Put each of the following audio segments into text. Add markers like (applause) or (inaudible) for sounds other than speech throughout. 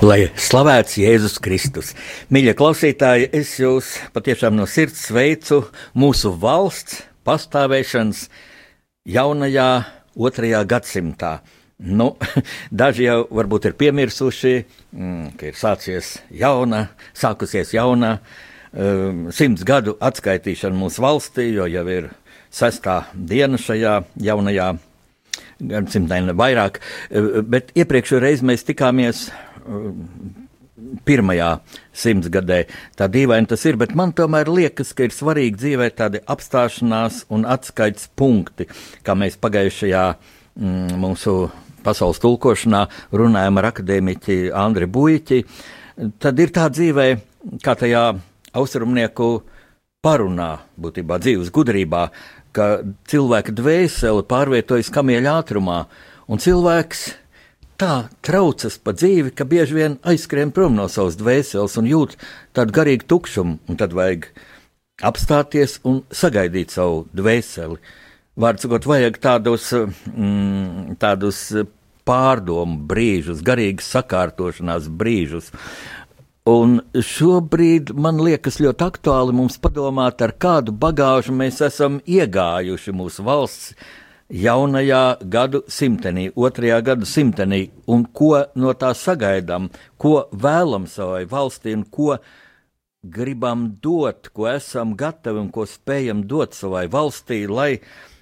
Lai slavēts Jēzus Kristus. Mīļie klausītāji, es jūs patiešām no sirds sveicu mūsu valsts pastāvēšanas jaunajā otrajā gadsimtā. Nu, (laughs) daži jau varbūt ir piemirsuši, mm, ka ir sācies jauna, sākusies jauna um, simts gadu atskaitīšana mūsu valstī, jo jau ir sestā diena šajā jaunajā gadsimtā, ne vairāk. Uh, bet iepriekšējā reizē mēs tikāmies pirmajā simtgadē. Tā dīvaini tas ir, bet man tomēr liekas, ka ir svarīgi dzīvē tādi apstāšanās un atskaites punkti, kā mēs pagājušajā mm, mūsu pasaules tulkošanā runājam ar akadēmiķi Andri Buļķi. Tad ir tā dzīvē, kā tajā austrumnieku parunā, būtībā dzīves gudrībā, ka cilvēka dvēsele pārvietojas kamieļa ātrumā, un cilvēks tā traucas pa dzīvi, ka bieži vien aizskrien prom no savas dvēseles un jūt tādu garīgu tukšumu, un tad vajag apstāties un sagaidīt savu dvēseli. Vārds sakot, vajag tādus, mm, tādus pārdomu brīžus, garīgas sakārtošanās brīžus. Un šobrīd man liekas ļoti aktuāli mums padomāt, ar kādu bagāžu mēs esam iegājuši mūsu valsts jaunajā gadu simtenī, otrajā gadu simtenī, un ko no tā sagaidām, ko vēlam savai valstī un ko gribam dot, ko esam gatavi un ko spējam dot savai valstī, lai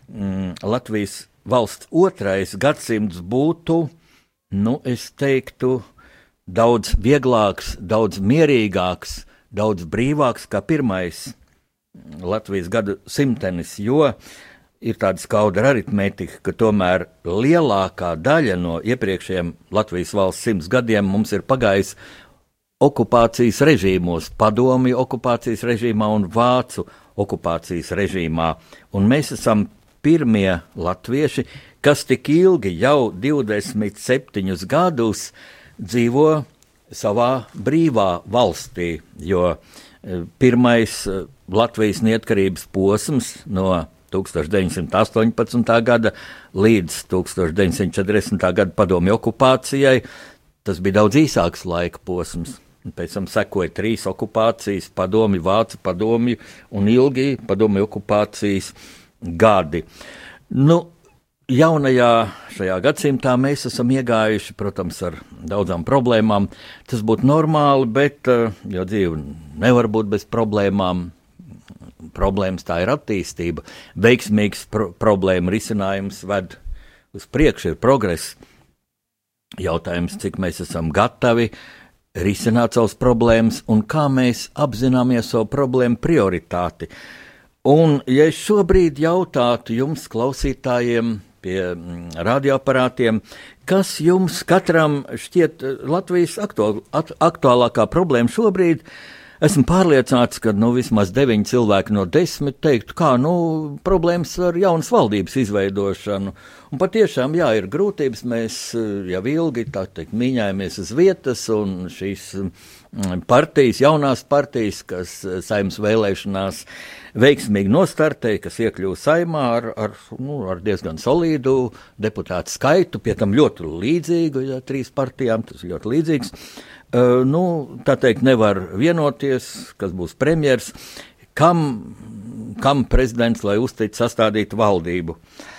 mm, Latvijas valsts otrais gadsimts būtu, nu, es teiktu, daudz vieglāks, daudz mierīgāks, daudz brīvāks kā pirmais Latvijas gadu simtenis, jo uh, ir tāda skaudra aritmētika, ka tomēr lielākā daļa no iepriekšējiem Latvijas valsts simts gadiem mums ir pagājis okupācijas režīmos, padomju okupācijas režīmā un vācu okupācijas režīmā. Un mēs esam pirmie latvieši, kas tik ilgi, jau 27 gadus, dzīvo savā brīvā valstī, jo eh, pirmais eh, Latvijas neatkarības posms no 1918. gada līdz 1940. gada padomju okupācijai. Tas bija daudz īsāks laika posms. Pēc tam sekoja trīs okupācijas, padomju, vācu padomju un ilgi padomju okupācijas gadi. Nu, jaunajā šajā gadsimtā mēs esam iegājuši, protams, ar daudzām problēmām. Tas būtu normāli, bet, eh, jo dzīve nevar būt bez problēmām, problēmas, tā ir attīstība. Veiksmīgs pro problēma risinājums ved uz priekšu, ir progress. Jautājums, cik mēs esam gatavi risināt savas problēmas un kā mēs apzināmies savu problēmu prioritāti. Un, ja es šobrīd jautātu jums, klausītājiem, pie radioaparātiem, kas jums katram šķiet Latvijas aktuāl, aktuālākā problēma šobrīd, uh, Esmu pārliecināts, ka nu, vismaz deviņi cilvēki no desmit teiktu, kā nu, problēmas ar jaunas valdības izveidošanu. Un patiešām, jā, ir grūtības. Mēs eh, jau ilgi teikt, mīņājamies uz vietas, un šīs mm, partijas, jaunās partijas, kas eh, saimnes vēlēšanās veiksmīgi nostartēja, kas iekļuva saimā ar, ar, nu, ar diezgan solīdu deputātu skaitu, pie tam ļoti līdzīgu, ja trīs partijām tas ļoti līdzīgs. Uh, nu, tā teikt, nevar vienoties, kas būs premjers, kam, kam prezidents, lai uztic sastādītu valdību. Uh,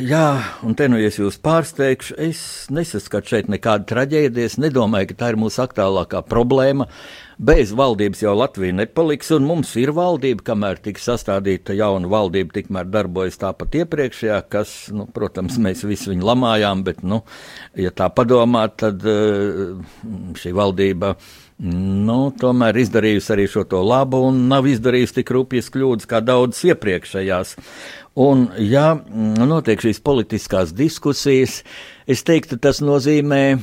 jā, un te nu es jūs pārsteigšu, es nesaskatu šeit nekādu traģēdiju, es nedomāju, ka tā ir mūsu aktuālākā problēma. Uh, Bez valdības jau Latvija nepaliks, un mums ir valdība, kamēr tiks sastādīta jauna valdība, tikmēr darbojas tāpat iepriekšējā, kas, nu, protams, mēs visi viņu lamājām, bet, nu, ja tā padomā, tad eh, šī valdība nu, tomēr izdarījusi arī šo to labu un nav izdarījusi tik rupjas kļūdas kā daudzas iepriekšējās. Un, ja notiek šīs politiskās diskusijas, es teiktu, tas nozīmē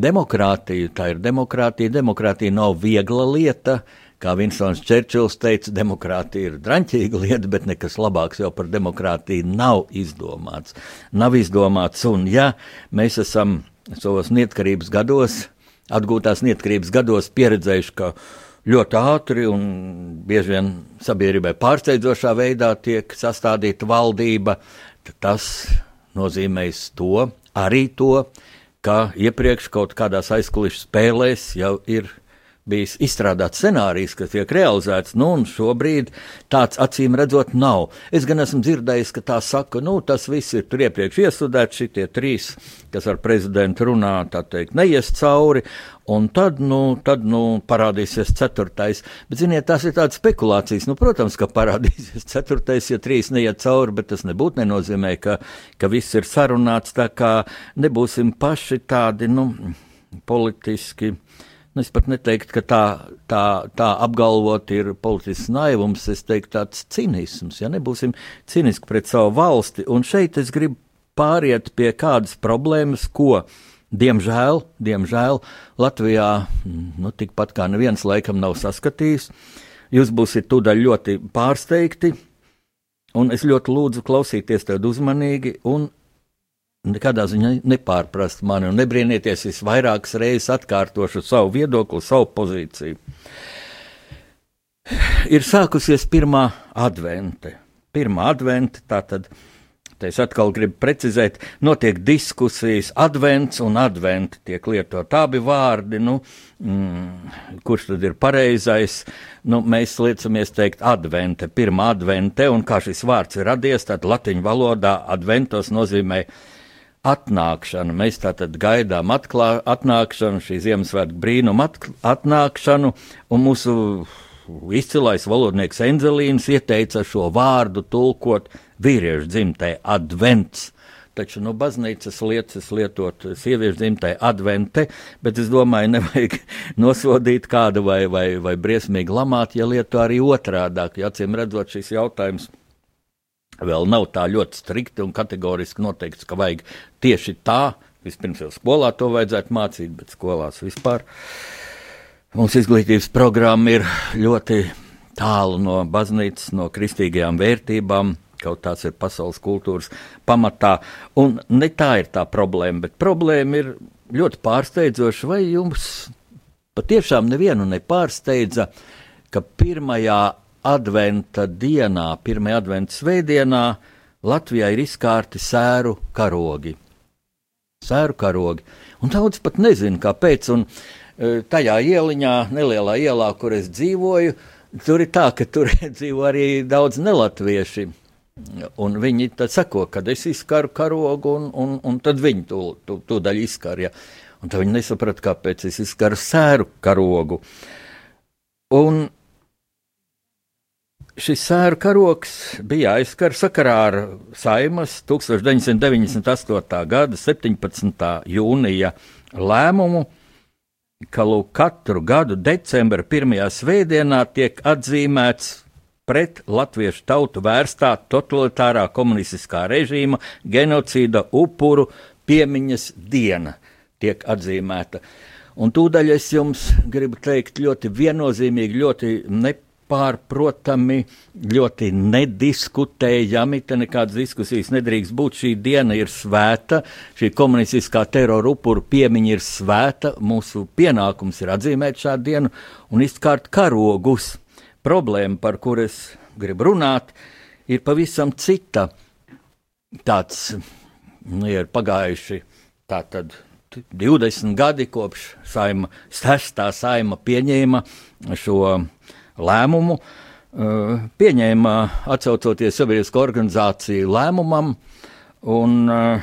demokrātiju. Tā ir demokrātija. Demokrātija nav viegla lieta. Kā Vinsons Čerčils teica, demokrātija ir draņķīga lieta, bet nekas labāks jau par demokrātiju nav izdomāts. Nav izdomāts, un ja mēs esam savos neatkarības gados, atgūtās neatkarības gados pieredzējuši, ka ļoti ātri un bieži vien sabiedrībai pārsteidzošā veidā tiek sastādīta valdība, tas nozīmēs to, arī to, ka iepriekš kaut kādās aizkulisku spēlēs jau ir bijis izstrādāts scenārijs, kas tiek realizēts, nu, un šobrīd tāds acīm redzot nav. Es gan esmu dzirdējis, ka tā saka, nu, tas viss ir tur iepriekš iestudēts, šitie trīs, kas ar prezidentu runā, tā teikt, neies cauri, un tad, nu, tad, nu, parādīsies ceturtais. Bet, ziniet, tās ir tādas spekulācijas, nu, protams, ka parādīsies ceturtais, ja trīs neiet cauri, bet tas nebūtu nenozīmē, ka, ka viss ir sarunāts, tā kā nebūsim paši tādi, nu, politiski Nu, es pat neteiktu, ka tā, tā, tā apgalvot ir politisks naivums, es teiktu, tāds cinisms. Ja nebūsim ciniski pret savu valsti, un šeit es gribu pāriet pie kādas problēmas, ko, diemžēl, diemžēl Latvijā nu, tikpat kā neviens laikam nav saskatījis. Jūs būsiet tūdaļ ļoti pārsteigti, un es ļoti lūdzu klausīties tev uzmanīgi un nekādā ziņā nepārprast mani un nebrīnieties, es vairākas reizes atkārtošu savu viedokli, savu pozīciju. Ir sākusies pirmā advente. Pirmā advente, tātad, te es atkal gribu precizēt, notiek diskusijas, advents un adventi tiek lietot abi vārdi, nu, mm, kurš tad ir pareizais, nu, mēs liecamies teikt advente, pirmā advente, un kā šis vārds ir radies, tad latiņu valodā adventos nozīmē uh, atnākšanu. Mēs tātad gaidām atklā, atnākšanu, šī Ziemassvētku brīnuma atnākšanu, un mūsu izcilais valodnieks Enzelīns ieteica šo vārdu tulkot vīriešu dzimtē advents. Taču no nu, baznīcas lietas lietot sieviešu dzimtē advente, bet es domāju, nevajag (laughs) nosodīt kādu vai, vai, vai briesmīgi lamāt, ja lieto arī otrādāk, ja acīm redzot šis jautājums vēl nav tā ļoti strikti un kategoriski noteikts, ka vajag tieši tā. Vispirms jau skolā to vajadzētu mācīt, bet skolās vispār. Mums izglītības programma ir ļoti tālu no baznīcas, no kristīgajām vērtībām. Kaut tāds ir pasaules kultūras pamatā. Un ne tā ir tā problēma, bet problēma ir ļoti pārsteidzoša. Vai jums patiešām nevienu nepārsteidza, ka pirmajā adventa dienā, pirmajā adventa svētdienā, Latvijā ir izkārti sēru karogi. Sēru karogi. Un daudz pat nezinu, kāpēc. Un e, tajā ieliņā, nelielā ielā, kur es dzīvoju, tur ir tā, ka tur (laughs) dzīvo arī daudz nelatvieši. Un viņi tad sako, kad es izkaru karogu, un, un, un tad viņi to tu, tu daļu izkarja. Un tad viņi nesaprata, kāpēc es izkaru sēru karogu. Un Šis sēru karoks bija aizskar sakarā ar Saimas 1998. gada 17. jūnija lēmumu, ka katru gadu decembra pirmajā svētdienā tiek atzīmēts pret latviešu tautu vērstā totalitārā komunistiskā režīma genocīda upuru piemiņas diena tiek atzīmēta. Un tūdaļ es jums gribu teikt ļoti viennozīmīgi, ļoti nepatīkami nepārprotami, ļoti nediskutējami. Te nekādas diskusijas nedrīkst būt. Šī diena ir svēta, šī komunistiskā terora upuru piemiņa ir svēta. Mūsu pienākums ir atzīmēt šādu dienu un izkārt karogus. Problēma, par kuru es gribu runāt, ir pavisam cita. Tāds nu, ir pagājuši tātad 20 gadi kopš saima, sestā saima pieņēma šo lēmumu, eh, pieņēma atcaucoties sabiedrisko organizāciju lēmumam, un, eh,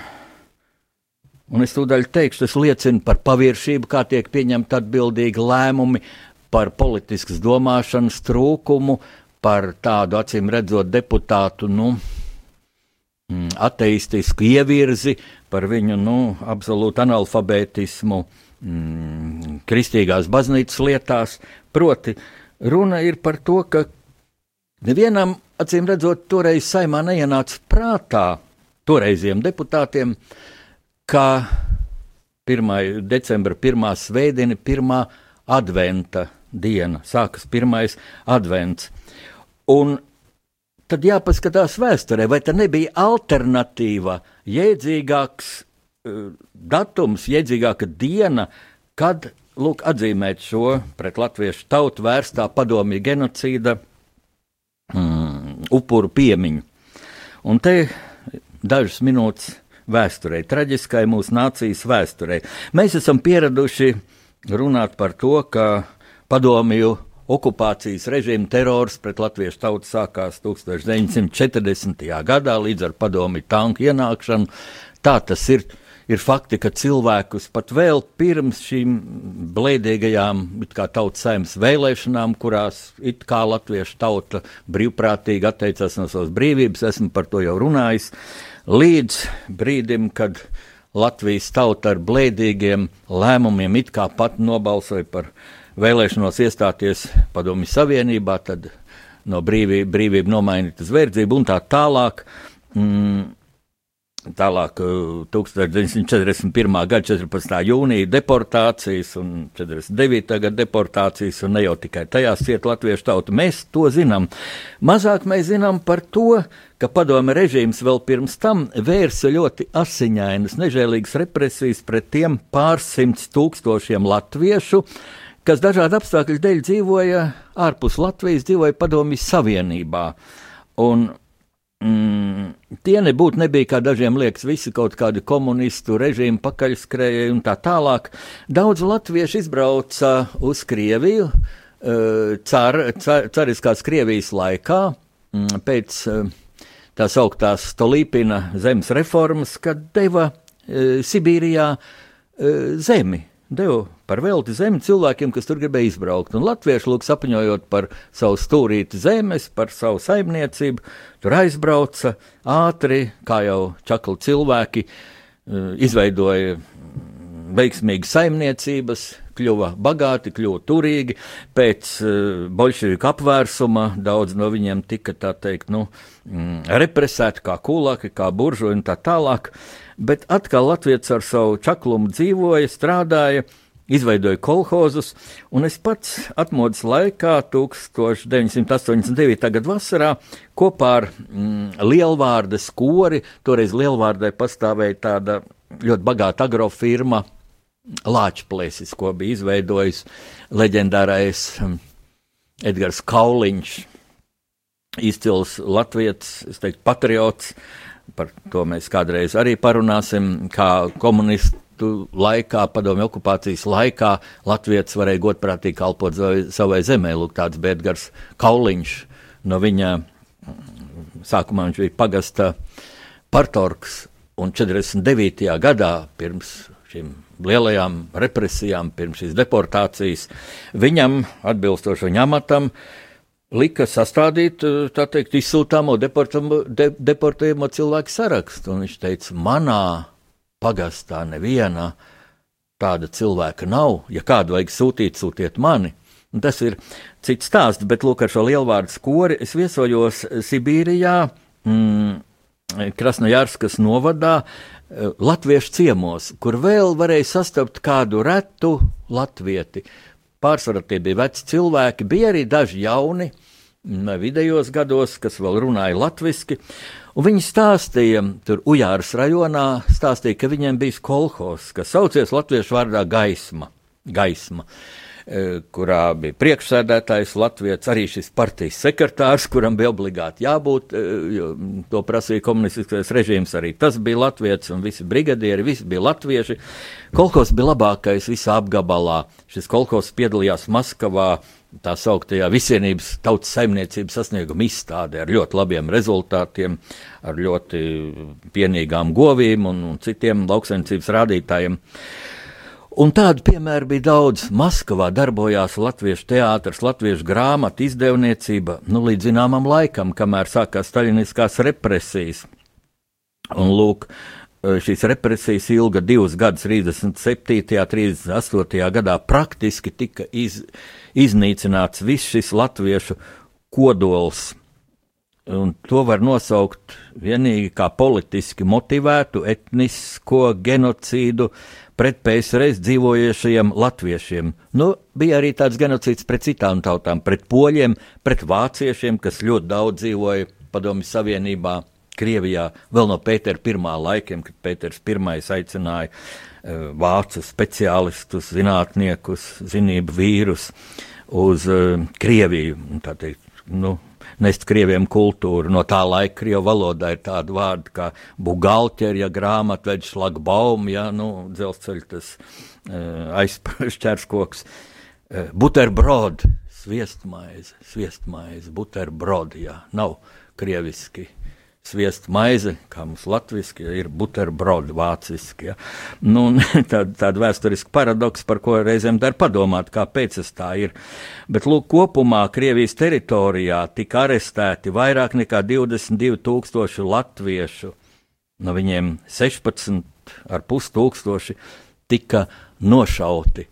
un es tūdaļ teikšu, tas liecina par paviršību, kā tiek pieņemti atbildīgi lēmumi, par politiskas domāšanas trūkumu, par tādu acīm redzot deputātu, nu, mm, ateistisku ievirzi, par viņu nu, absolūtu analfabētismu mm, kristīgās baznīcas lietās. Proti, runa ir par to, ka nevienam, acīm redzot, toreiz saimā neienāca prātā toreiziem deputātiem, ka 1. decembra pirmā svētdiena, pirmā adventa diena, sākas pirmais advents. Un tad jāpaskatās vēsturē, vai tā nebija alternatīva, jēdzīgāks uh, datums, jēdzīgāka diena, kad lūk, atzīmēt šo pret latviešu tautu vērstā padomju genocīda mm, upuru piemiņu. Un te dažas minūtes vēsturē, traģiskai mūsu nācijas vēsturē. Mēs esam pieraduši runāt par to, ka padomju okupācijas režīma terors pret latviešu tautu sākās 1940. gadā līdz ar padomju tanku ienākšanu. Tā tas ir. Ir fakti, ka cilvēkus pat vēl pirms šīm blēdīgajām tautas saimnes vēlēšanām, kurās it kā latviešu tauta brīvprātīgi atteicās no savas brīvības, esmu par to jau runājis, līdz brīdim, kad Latvijas tauta ar blēdīgiem lēmumiem it kā pat nobalsoja par vēlēšanos iestāties Padomju Savienībā, tad no brīvība, brīvība nomainīt uz verdzību un tā tālāk. Mm, Tālāk, 1941. gada 14. jūnija deportācijas un 49. gada deportācijas, un ne jau tikai tajās cieta latviešu tauta. Mēs to zinām. Mazāk mēs zinām par to, ka padome režīms vēl pirms tam vērsa ļoti asiņainas, nežēlīgas represijas pret tiem pārsimts tūkstošiem latviešu, kas dažādu apstākļu dēļ dzīvoja ārpus Latvijas, dzīvoja Padomju Savienībā. Un, mm, tie nebūtu nebija, kā dažiem liekas, visi kaut kādi komunistu režīmu pakaļskrējēji un tā tālāk. Daudz latviešu izbrauca uz Krieviju eh, car, car, cariskās Krievijas laikā mm, pēc eh, tā sauktās Stolīpina zemes reformas, kad deva eh, Sibīrijā zemi deva par velti zemi cilvēkiem, kas tur gribēja izbraukt. Un latvieši, lūk, sapņojot par savu stūrīti zemes, par savu saimniecību, tur aizbrauca ātri, kā jau čakli cilvēki, eh, izveidoja veiksmīgas saimniecības, kļuva bagāti, kļuva turīgi. Pēc uh, bolševiku apvērsuma daudz no viņiem tika, tā teikt, nu, mm, represēti kā kulaki, kā buržuļi un tā tālāk. Bet atkal Latvijas ar savu čaklumu dzīvoja, strādāja, izveidoja kolhozus, un es pats atmodas laikā, 1989. gada vasarā, kopā ar mm, Lielvārdas kori, toreiz Lielvārdai pastāvēja tāda ļoti bagāta agrofirma, Lāčplēsis, ko bija izveidojis leģendārais um, Edgars Kauliņš, izcils latviečs, es teiktu, patriots. Par to mēs kādreiz arī parunāsim, kā komunistu laikā, padomju okupācijas laikā, Latvijas varēja godprātīgi kalpot savai zemē. Lūk, tāds bija Edgars Kauliņš. No viņa sākumā viņš bija pagasta partorgs, un 49. gadā pirms šīm lielajām represijām, pirms šīs deportācijas, viņam, atbilstoši viņa amatam, lika sastādīt, tā teikt, izsūtāmo de, deportējumu cilvēku sarakstu. Un viņš teica, manā pagastā neviena tāda cilvēka nav. Ja kādu vajag sūtīt, sūtiet mani. Un tas ir cits stāsts, bet lūk, ar šo lielvārdu skori es viesojos Sibīrijā, mm, Krasnojārskas novadā, Eh, latviešu ciemos, kur vēl varēja sastapt kādu retu latvieti. Pārsvarā tie bija veci cilvēki, bija arī daži jauni, mm, vidējos gados, kas vēl runāja latviešu. Viņi stāstīja, tur Ujāras rajonā, stāstīja, ka viņiem bija kolhos, kas saucies latviešu vārdā gaisma. gaisma. Uh, Eh, kurā bija priekšsēdētājs Latvijas, arī šis partijas sekretārs, kuram bija obligāti jābūt, eh, jo to prasīja komunistiskais režīms, arī tas bija Latvijas, un visi brigadieri, visi bija latvieši. Kolkos bija labākais visā apgabalā. Šis kolkos piedalījās Maskavā, tā sauktajā visienības tautas saimniecības sasnieguma izstādē ar ļoti labiem rezultātiem, ar ļoti pienīgām govīm un, un citiem lauksaimniecības rādītājiem. Uh, Un tādu piemēru bija daudz. Maskavā darbojās latviešu teātris, latviešu grāmatu izdevniecība, nu, līdz zināmam laikam, kamēr sākās staļiniskās represijas. Un lūk, šīs represijas ilga divus gadus, 37. un 38. gadā praktiski tika iz, iznīcināts viss šis latviešu kodols. Un to var nosaukt vienīgi kā politiski motivētu etnisko genocīdu pret PSRS dzīvojošajiem latviešiem. Nu, bija arī tāds genocīds pret citām tautām, pret poļiem, pret vāciešiem, kas ļoti daudz dzīvoja Padomju Savienībā. Krievijā vēl no Pētera pirmā laikiem, kad Pēters I aicināja uh, vācu speciālistus, zinātniekus, zinību vīrus uz uh, Krieviju. Tā teikt, nu, nest krieviem kultūru. No tā laika krievu valodā ir tāda vārda kā bugalterija, grāmatveģis, šlagbaum, ja, nu, dzelzceļa tas aizšķērskoks, uh, buterbrod, sviestmaize, sviestmaize, buterbrod, jā, nav krieviski sviestu maize, kā mums latviešu ir buterbrodi, vāciski. Ja? Nu, tāda, (laughs) tāda vēsturiska paradoks, par ko reizēm dar padomāt, kāpēc tas tā ir. Bet, lūk, kopumā Krievijas teritorijā tika arestēti vairāk nekā 22 tūkstoši latviešu, no viņiem 16,5 tūkstoši tika nošauti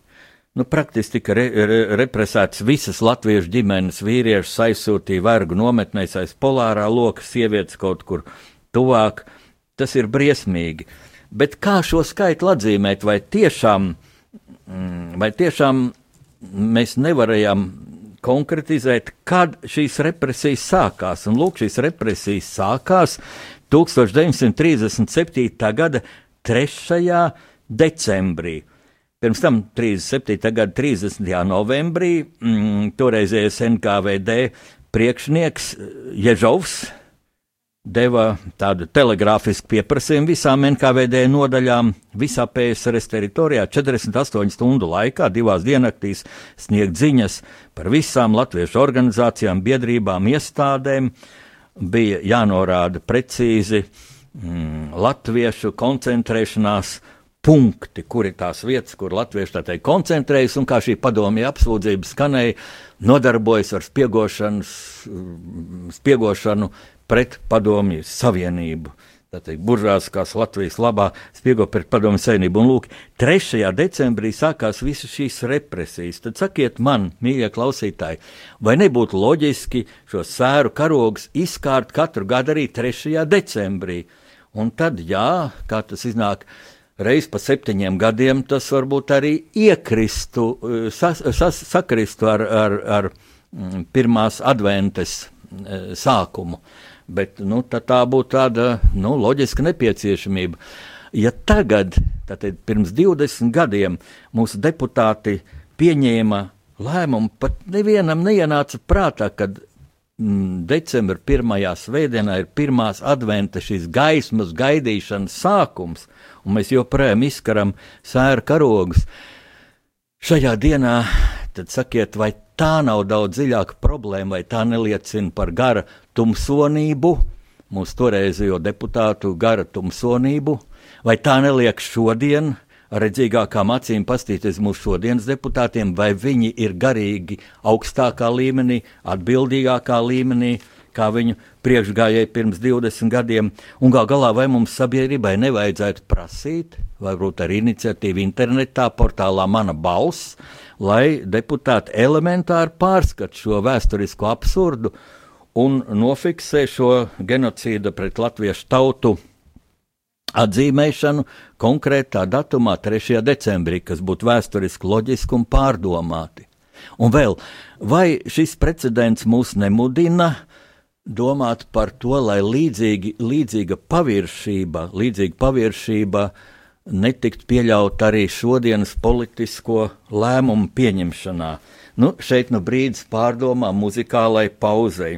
Nu, praktiski tika re, re, represētas visas latviešu ģimenes, vīrieši aizsūtīja vergu nometnēs aiz polārā loka, sievietes kaut kur tuvāk. Tas ir briesmīgi. Bet kā šo skaitu atzīmēt, vai tiešām, mm, vai tiešām mēs nevarējām konkretizēt, kad šīs represijas sākās? Un lūk, šīs represijas sākās 1937. gada 3. decembrī. Pirms tam 37. gada 30. novembrī mm, toreizējais NKVD priekšnieks eh, Ježovs deva tādu telegrāfisku pieprasījumu visām NKVD nodaļām visā PSRS teritorijā 48 stundu laikā, divās diennaktīs sniegt ziņas par visām latviešu organizācijām, biedrībām, iestādēm. Bija jānorāda precīzi mm, latviešu koncentrēšanās punkti, kur ir tās vietas, kur latvieši tā teikt koncentrējas, un kā šī padomja apsūdzība skanēja, nodarbojas ar spiegošanu, pret padomju savienību. Tātad buržāskās Latvijas labā spiego pret padomju savienību. Un lūk, 3. decembrī sākās visas šīs represijas. Tad sakiet man, mīļie klausītāji, vai nebūtu loģiski šo sēru karogus izkārt katru gadu arī 3. decembrī? Un tad, jā, kā tas iznāk, uh, reiz pa septiņiem gadiem tas varbūt arī iekristu, eh, sas, sas, sakristu ar, ar, ar mm, pirmās adventes eh, sākumu. Bet nu, tā būtu tāda nu, loģiska nepieciešamība. Ja tagad, tātad pirms 20 gadiem, mūsu deputāti pieņēma lēmumu, pat nevienam neienāca prātā, kad decembra pirmajā svētdienā ir pirmās adventa šīs gaismas gaidīšanas sākums, un mēs joprojām izkaram sēra karogus. Šajā dienā tad sakiet, vai tā nav daudz dziļāka problēma, vai tā neliecina par gara tumsonību, mūsu toreizējo deputātu gara tumsonību, vai tā neliek šodien redzīgākām acīm pastīties mūsu šodienas deputātiem, vai viņi ir garīgi augstākā līmenī, atbildīgākā līmenī, kā viņu priekšgājēji pirms 20 gadiem, un gal galā vai mums sabiedrībai nevajadzētu prasīt, varbūt ar iniciatīvu internetā, portālā Mana balss, lai deputāti elementāri pārskat šo vēsturisko absurdu un nofiksē šo genocīdu pret latviešu tautu atzīmēšanu konkrētā datumā, 3. decembrī, kas būtu vēsturiski loģiski un pārdomāti. Un vēl, vai šis precedents mūs nemudina domāt par to, lai līdzīgi, līdzīga paviršība, līdzīga paviršība netikt pieļaut arī šodienas politisko lēmumu pieņemšanā. Nu, šeit nu brīdis pārdomām muzikālai pauzei.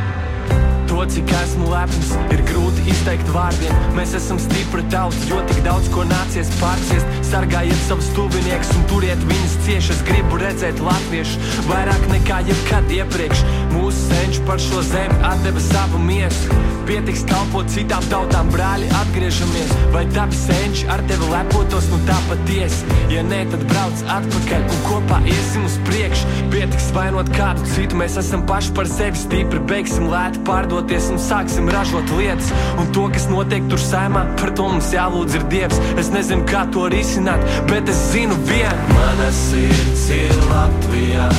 to, cik esmu lepns, ir grūti izteikt vārdiem. Mēs esam stipri tauta, jo tik daudz ko nācies pārciest. Sargājiet savus tuviniekus un turiet viņus cieši. Es gribu redzēt latviešus vairāk nekā jebkad iepriekš. Mūsu senči par šo zemi atdeva savu miesu. Pietiks kalpot citām tautām, brāļi, atgriežamies. Vai tavi senči ar tevi lepotos, nu tā patiesi? Ja nē, tad brauc atpakaļ un kopā iesim uz priekšu. Pietiks vainot kādu citu, mēs esam paši par sevi stipri. Beigsim lēti pārdoties un sāksim ražot lietas. Un to, kas notiek tur sēmā, par to mums jālūdz ir Dievs. Es nezinu, kā to risināt, bet es zinu vienu. Mana sirds ir Latvijā,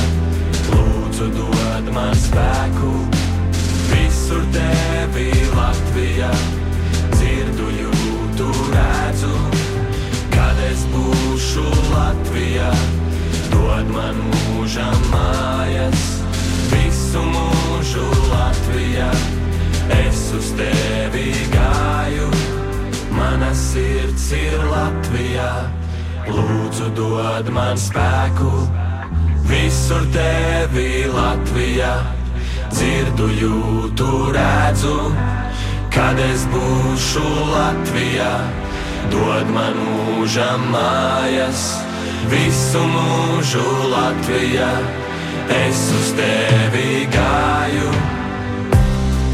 lūdzu dod man spēku. Visur tevi Latvijā, dzirdu, jūtu, redzu, kad es būšu Latvijā. Dod man mūža mājas, visu mūžu Latvijā. Es uz tevi gāju, mana sirds ir Latvijā. Lūdzu, dod man spēku, visur tevi Latvijā. Dzirdu, jūtu, redzu, kad es būšu Latvijā. Dod man mūža mājas, visu mūžu Latvijā. Es uz tevi gāju.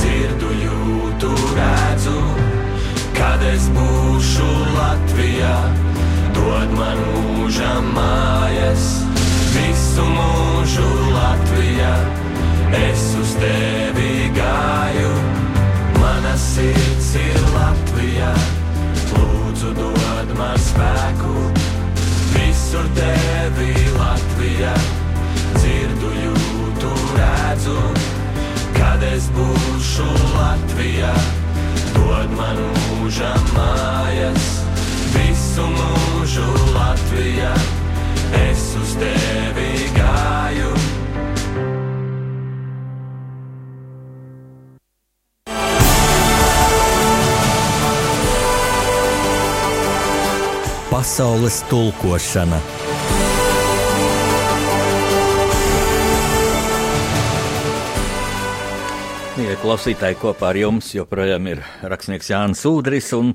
dzirdu, jūtu, redzu, kad es būšu Latvijā. Dod man mūža mājas, visu mūžu Latvijā. Es uz tevi gāju, mana sirds ir Latvijā. Lūdzu, dod man spēku, visur tevi Latvijā. Dzirdu, jūtu, redzu, kad es būšu Latvijā. Dod man mūža mājas, visu mūžu Latvijā. Es uz tevi gāju. Pasaules tulkošana. Mīļie klausītāji, kopā ar jums joprojām ir rakstnieks Jānis Udris. Un,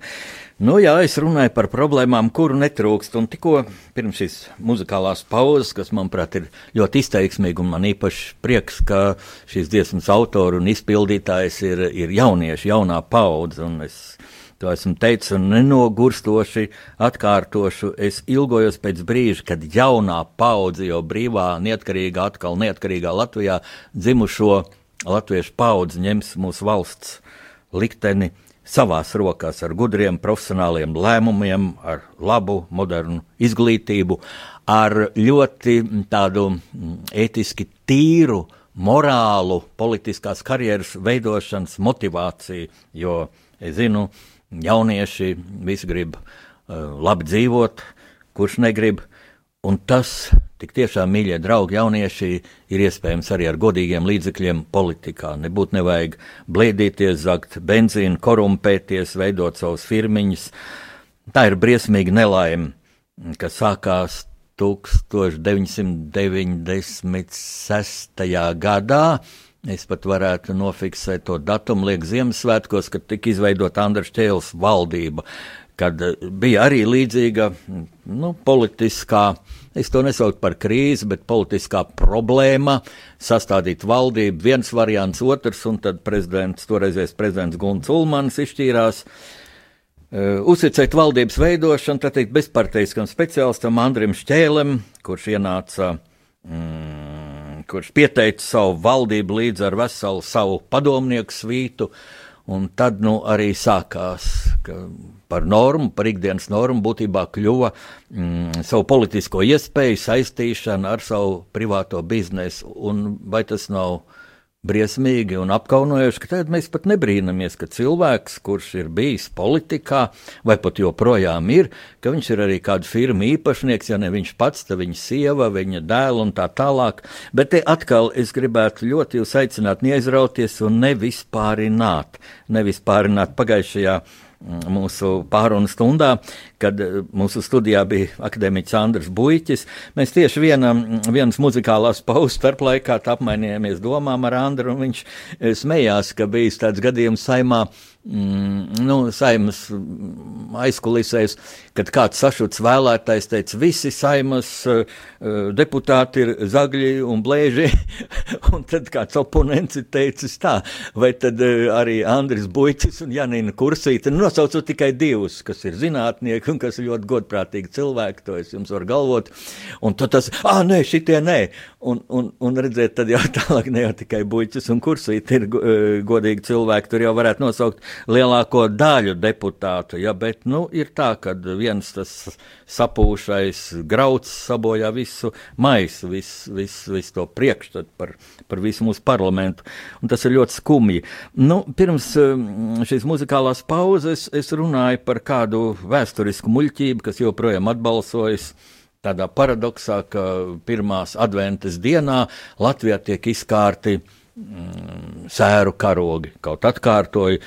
nu, jā, es runāju par problēmām, kuru netrūkst. Un tikko pirms šīs muzikālās pauzes, kas, manuprāt, ir ļoti izteiksmīga, un man īpaši prieks, ka šīs dziesmas autori un izpildītājs ir, ir jaunieši, jaunā paudze. To esmu teicis un nenogurstoši atkārtošu. Es ilgojos pēc brīža, kad jaunā paudze jau brīvā, neatkarīgā, atkal neatkarīgā Latvijā dzimušo latviešu paudze ņems mūsu valsts likteni savās rokās ar gudriem, profesionāliem lēmumiem, ar labu, modernu izglītību, ar ļoti tādu ētiski tīru, morālu, politiskās karjeras veidošanas motivāciju, jo es zinu, jaunieši visi grib uh, labi dzīvot, kurš negrib, Un tas, tik tiešām, mīļie draugi, jaunieši, ir iespējams arī ar godīgiem līdzekļiem politikā. Nebūtu nevajag blēdīties, zakt benzīnu, korumpēties, veidot savus firmiņus. Tā ir briesmīga nelaime, kas sākās 1996. gadā. Es pat varētu nofiksēt to datumu, liek Ziemassvētkos, kad tika izveidota Andrēs Čēles valdība kad eh, bija arī līdzīga nu, politiskā, es to nesaucu par krīzi, bet politiskā problēma sastādīt valdību. Viens variants, otrs, un tad prezidents, toreizējais prezidents Gunts Ulmans izšķīrās. Uh, uzticēt valdības veidošanu, tad teikt, bezparteiskam speciālistam Andrim Šķēlem, kurš ienāca, mm, kurš pieteica savu valdību līdz ar veselu savu padomnieku svītu, un tad nu arī sākās, par normu, par ikdienas normu būtībā kļuva mm, savu politisko iespēju saistīšana ar savu privāto biznesu. Un vai tas nav briesmīgi un apkaunojoši, ka tad mēs pat nebrīnamies, ka cilvēks, kurš ir bijis politikā, vai pat joprojām ir, ka viņš ir arī kāda firma īpašnieks, ja ne viņš pats, tad viņa sieva, viņa dēls un tā tālāk. Bet te atkal es gribētu ļoti jūs aicināt neaizrauties un nevispārināt, nevispārināt pagājušajā mūsu pārunu stundā, kad eh, mūsu studijā bija akadēmiķis Andris Buļķis. Mēs tieši vienam, vienas muzikālās (laughs) pauzes starplaikā apmainījāmies domām ar Andru, un viņš eh, smējās, ka bijis tāds gadījums saimā, mm, nu, saimas aizkulisēs, kad kāds sašuts vēlētājs teica, visi saimas uh, deputāti ir zagļi un blēži, (laughs) un tad kāds oponents ir teicis tā, vai tad uh, arī Andris Buļķis un Janina Kursīte, nu, nosaucu tikai divus, kas ir zinātnieki un kas ir ļoti godprātīgi cilvēki, to es jums varu galvot, un tad tas, ah, nē, šitie nē, un, un, un redzēt, tad jau (laughs) tālāk ne jau tikai Buļķis un Kursīte ir uh, godīgi cilvēki, tur jau varētu nosaukt lielāko daļu deputātu, ja, bet, nu, ir tā, ka viens tas sapūšais grauds sabojā visu maisu, visu, visu, visu to priekšstatu par, par visu mūsu parlamentu, un tas ir ļoti skumji. Nu, pirms um, šīs muzikālās pauzes es runāju par kādu vēsturisku muļķību, kas joprojām atbalsojas tādā paradoksā, ka pirmās adventas dienā Latvijā tiek izkārti mm, sēru karogi. Kaut atkārtoju,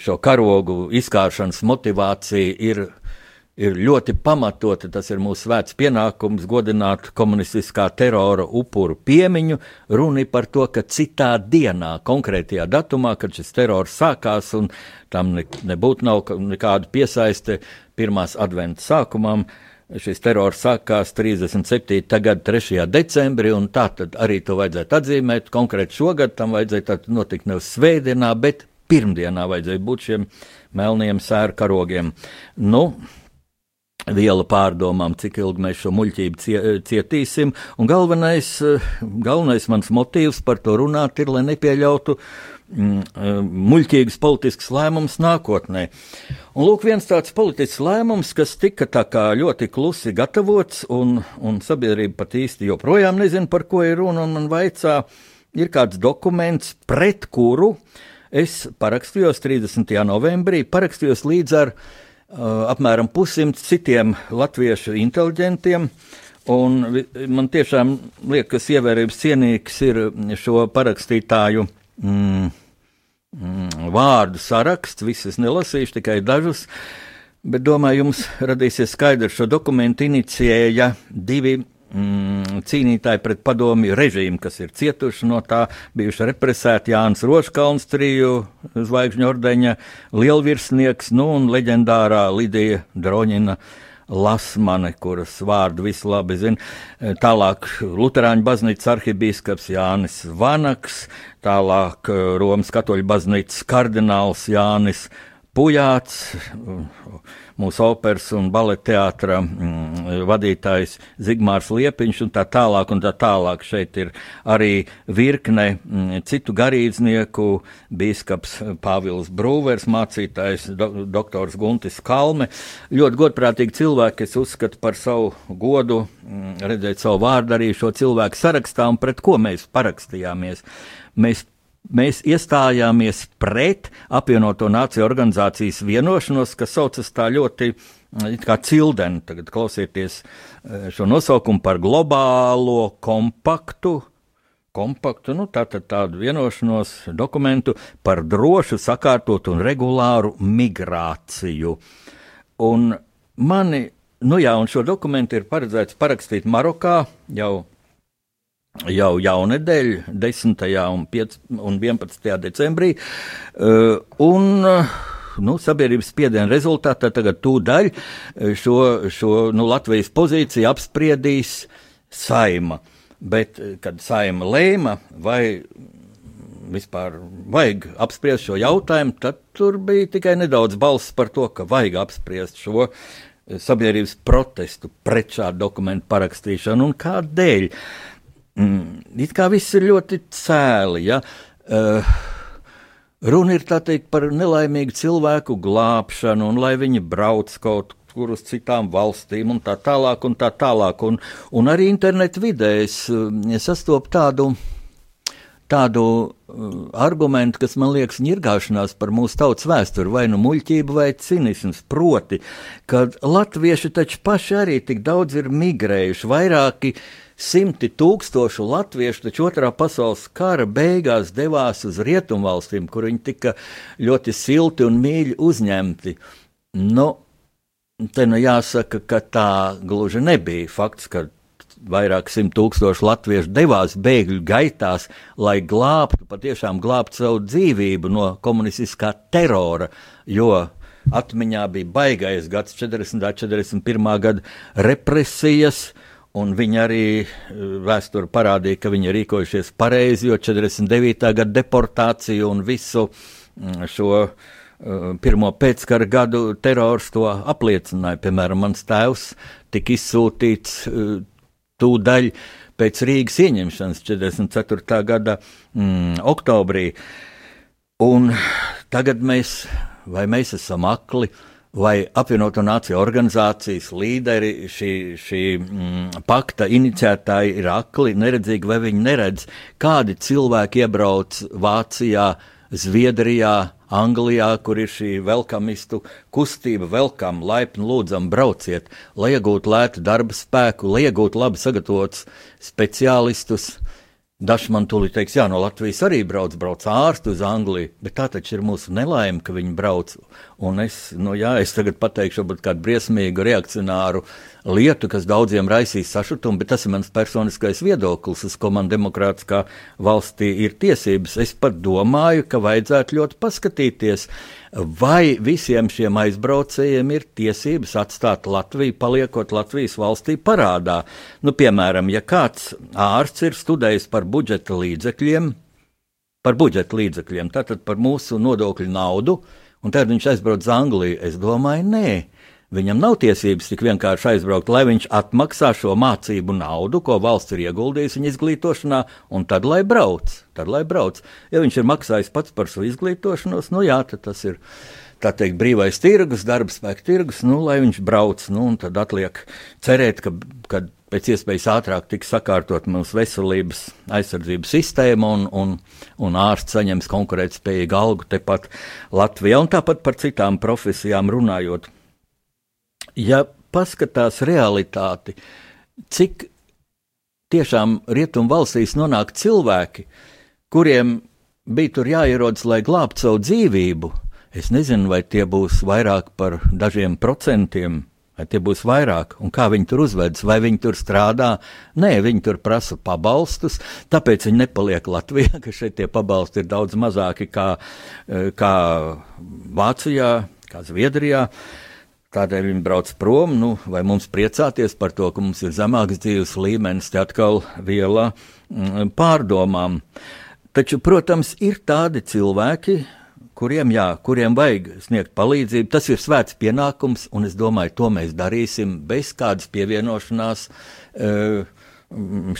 šo karogu izkāršanas motivācija ir, ir ļoti pamatota. Tas ir mūsu svēts pienākums godināt komunistiskā terora upuru piemiņu. Runa ir par to, ka citā dienā, konkrētajā datumā, kad šis terors sākās, un tam ne, nebūtu nekāda piesaiste pirmās adventas sākumam. Šis terors sākās 37. gada 3. decembrī, un tā tad arī to vajadzētu atzīmēt. Konkrēti šogad tam vajadzēja notikt nevis svētdienā, bet pirmdienā vajadzēja būt šiem melniem sēru karogiem. Nu, viela pārdomām, cik ilgi mēs šo muļķību cie, cietīsim. Un galvenais, galvenais mans motīvs par to runāt ir, lai nepieļautu mm, muļķīgus politiskus lēmumus nākotnē. Un lūk, viens tāds politisks lēmums, kas tika tā kā ļoti klusi gatavots, un, un sabiedrība pat īsti joprojām nezina, par ko ir runa, un man vaicā, ir kāds dokuments, pret kuru uh, Es parakstījos 30. novembrī, parakstījos līdz ar uh, apmēram pussimts citiem latviešu inteliģentiem. Un man tiešām liekas, ievērības cienīgs ir šo parakstītāju mm, mm, vārdu saraksts. Visus nelasīšu, tikai dažus. Bet domāju, jums radīsies skaidrs, šo dokumentu inicijēja divi mm, cīnītāji pret padomju režīmu, kas ir cietuši no tā, bijuši represēti Jānis Roškalns, triju zvaigžņu ordeņa lielvirsnieks, nu un leģendārā Lidija Droņina. Lasmane, kuras vārdu visi labi zina. Tālāk Lutāņu baznīcas arhibīskaps Jānis Vanaks, tālāk Romas katoļu baznīcas kardināls Jānis Pujāts, mūsu operas un baleta teātra mm, vadītājs Zigmārs Liepiņš un tā tālāk un tā tālāk. Šeit ir arī virkne mm, citu garīdznieku, bīskaps Pāvils Brūvers, mācītājs do, doktors Guntis Kalme. Ļoti godprātīgi cilvēki, es uzskatu par savu godu mm, redzēt savu vārdu arī šo cilvēku sarakstā un pret ko mēs parakstījāmies. Mēs mēs iestājāmies pret apvienoto nāciju organizācijas vienošanos, kas saucas tā ļoti kā cildeni. Tagad klausieties eh, šo nosaukumu par globālo kompaktu. Kompaktu, nu, tātad tādu vienošanos dokumentu par drošu, sakārtotu un regulāru migrāciju. Un mani, nu jā, un šo dokumentu ir paredzēts parakstīt Marokā jau jau jaunedēļ, 10. Un, 5, un 11. decembrī. Uh, un, nu, sabiedrības spiediena rezultātā tagad tūdaļ šo, šo nu, Latvijas pozīciju apspriedīs saima. Bet, kad saima lēma, vai vispār vajag apspriest šo jautājumu, tad tur bija tikai nedaudz balss par to, ka vajag apspriest šo sabiedrības protestu pret šādu dokumentu parakstīšanu un kādēļ. Mm, it kā viss ir ļoti cēli. Ja? Uh, runa ir teikt, par nelaimīgu cilvēku glābšanu, un lai viņi brauc kaut kur uz citām valstīm, un tā tālāk. Un tā tālāk. Un, un arī internetu vidē es, es sastopu tādu. Tādu uh, argumentu, kas man liekas, ņirgāšanās par mūsu tautas vēsturi, vai nu muļķība, vai cinisms. Proti, ka latvieši taču paši arī tik daudz ir migrējuši, vairāki uh, Simti tūkstošu latviešu taču otrā pasaules kara beigās devās uz rietumvalstīm, kur viņi tika ļoti silti un mīļi uzņemti. Nu, te nu jāsaka, ka tā gluži nebija fakts, ka vairāk simt tūkstoši latviešu devās bēgļu gaitās, lai glābtu, patiešām glābtu savu dzīvību no komunistiskā terora, jo atmiņā bija baigais gads, 40. un 41. gada represijas, uh, Un viņi arī eh, vēsture parādīja, ka viņi rīkojušies pareizi, jo 49. gada deportāciju un visu mm, šo uh, pirmo pēckara gadu terors to apliecināja. Piemēram, mans tēvs tika izsūtīts uh, tūdaļ pēc Rīgas ieņemšanas 44. gada mm, oktobrī. Un tagad mēs, vai mēs esam akli, uh, vai apvienoto nāciju organizācijas līderi, šī, šī mm, pakta iniciētāji ir akli, neredzīgi, vai viņi neredz, kādi cilvēki iebrauc Vācijā, Zviedrijā, Anglijā, kur ir šī velkamistu kustība, velkam, laipni lūdzam, brauciet, lai iegūtu lētu darba spēku, lai iegūtu labi sagatavotus speciālistus, Dažs man tūlīt teiks, jā, no Latvijas arī brauc, brauc ārsti uz Angliju, bet tā taču ir mūsu nelaime, ka viņi brauc. Un es, nu jā, es tagad pateikšu, varbūt kādu briesmīgu reakcionāru lietu, kas daudziem raisīs sašutumu, bet tas ir mans personiskais viedoklis, uz ko man demokrātiskā valstī ir tiesības. Es pat domāju, ka vajadzētu ļoti paskatīties, vai visiem šiem aizbraucējiem ir tiesības atstāt Latviju, paliekot Latvijas valstī parādā. Nu, piemēram, ja kāds ārsts ir studējis par budžeta līdzekļiem, par budžeta līdzekļiem, tātad par mūsu nodokļu naudu, un tad viņš aizbrauc uz Angliju, es domāju, nē. Viņam nav tiesības tik vienkārši aizbraukt, lai viņš atmaksā šo mācību naudu, ko valsts ir ieguldījusi viņa izglītošanā, un tad lai brauc. Tad, lai brauc. Ja viņš ir maksājis pats par savu izglītošanos, nu jā, tas ir tā teikt, brīvais tirgus, darba spēka tirgus, nu, lai viņš brauc. Nu, tad atliek cerēt, ka, ka pēc iespējas ātrāk tiks sakārtot mūsu veselības aizsardzības sistēma un, un, un ārsts saņems konkurētspējīgu algu tepat Latvijā. Un tāpat par citām profesijām runājot ja paskatās realitāti, cik tiešām rietumu valstīs nonāk cilvēki, kuriem bija tur jāierodas, lai glābtu savu dzīvību, es nezinu, vai tie būs vairāk par dažiem procentiem. Vai tie būs vairāk, un kā viņi tur uzvedas, vai viņi tur strādā? Nē, viņi tur prasa pabalstus, tāpēc viņi nepaliek Latvijā, ka šeit tie pabalsti ir daudz mazāki kā, eh, kā Vācijā, kā Zviedrijā. Uh, Tādēļ viņi brauc prom, nu, vai mums priecāties par to, ka mums ir zemāks dzīves līmenis, te atkal viela mm, pārdomām. Taču, protams, ir tādi cilvēki, kuriem, jā, kuriem vajag sniegt palīdzību. Tas ir svēts pienākums, un es domāju, to mēs darīsim bez kādas pievienošanās. Uh,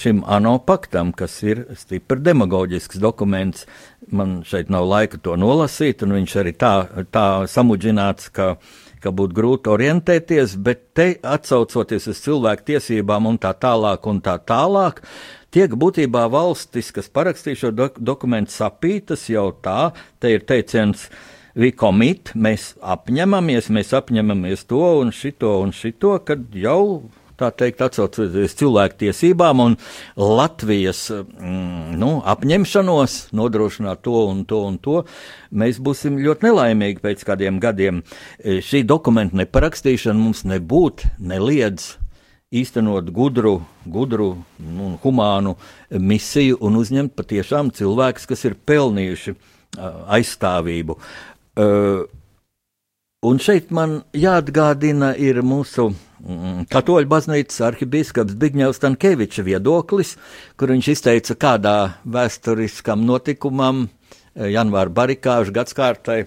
šim ANO paktam, kas ir stipri demagoģisks dokuments. Man šeit nav laika to nolasīt, un viņš arī tā, tā samudžināts, ka uh, ka būtu grūti orientēties, bet te atsaucoties uz cilvēku tiesībām un tā tālāk un tā tālāk, tiek būtībā valstis, kas parakstīja šo dok dokumentu sapītas jau tā, te ir teiciens, we commit, mēs apņemamies, mēs apņemamies to un šito un šito, kad jau tā teikt, atsaucoties cilvēktiesībām un Latvijas mm, nu, apņemšanos nodrošināt to un to un to, mēs būsim ļoti nelaimīgi pēc kādiem gadiem. E, šī dokumenta neparakstīšana mums nebūtu neliedz īstenot gudru, gudru un humānu misiju un uzņemt patiešām cilvēkus, kas ir pelnījuši aizstāvību. Un šeit man jāatgādina ir mūsu mm, Katoļu baznīcas arhibīskaps Bigņevs Tankēviča viedoklis, kur viņš izteica kādā vēsturiskam notikumam, janvāra barikāžu gadskārtai,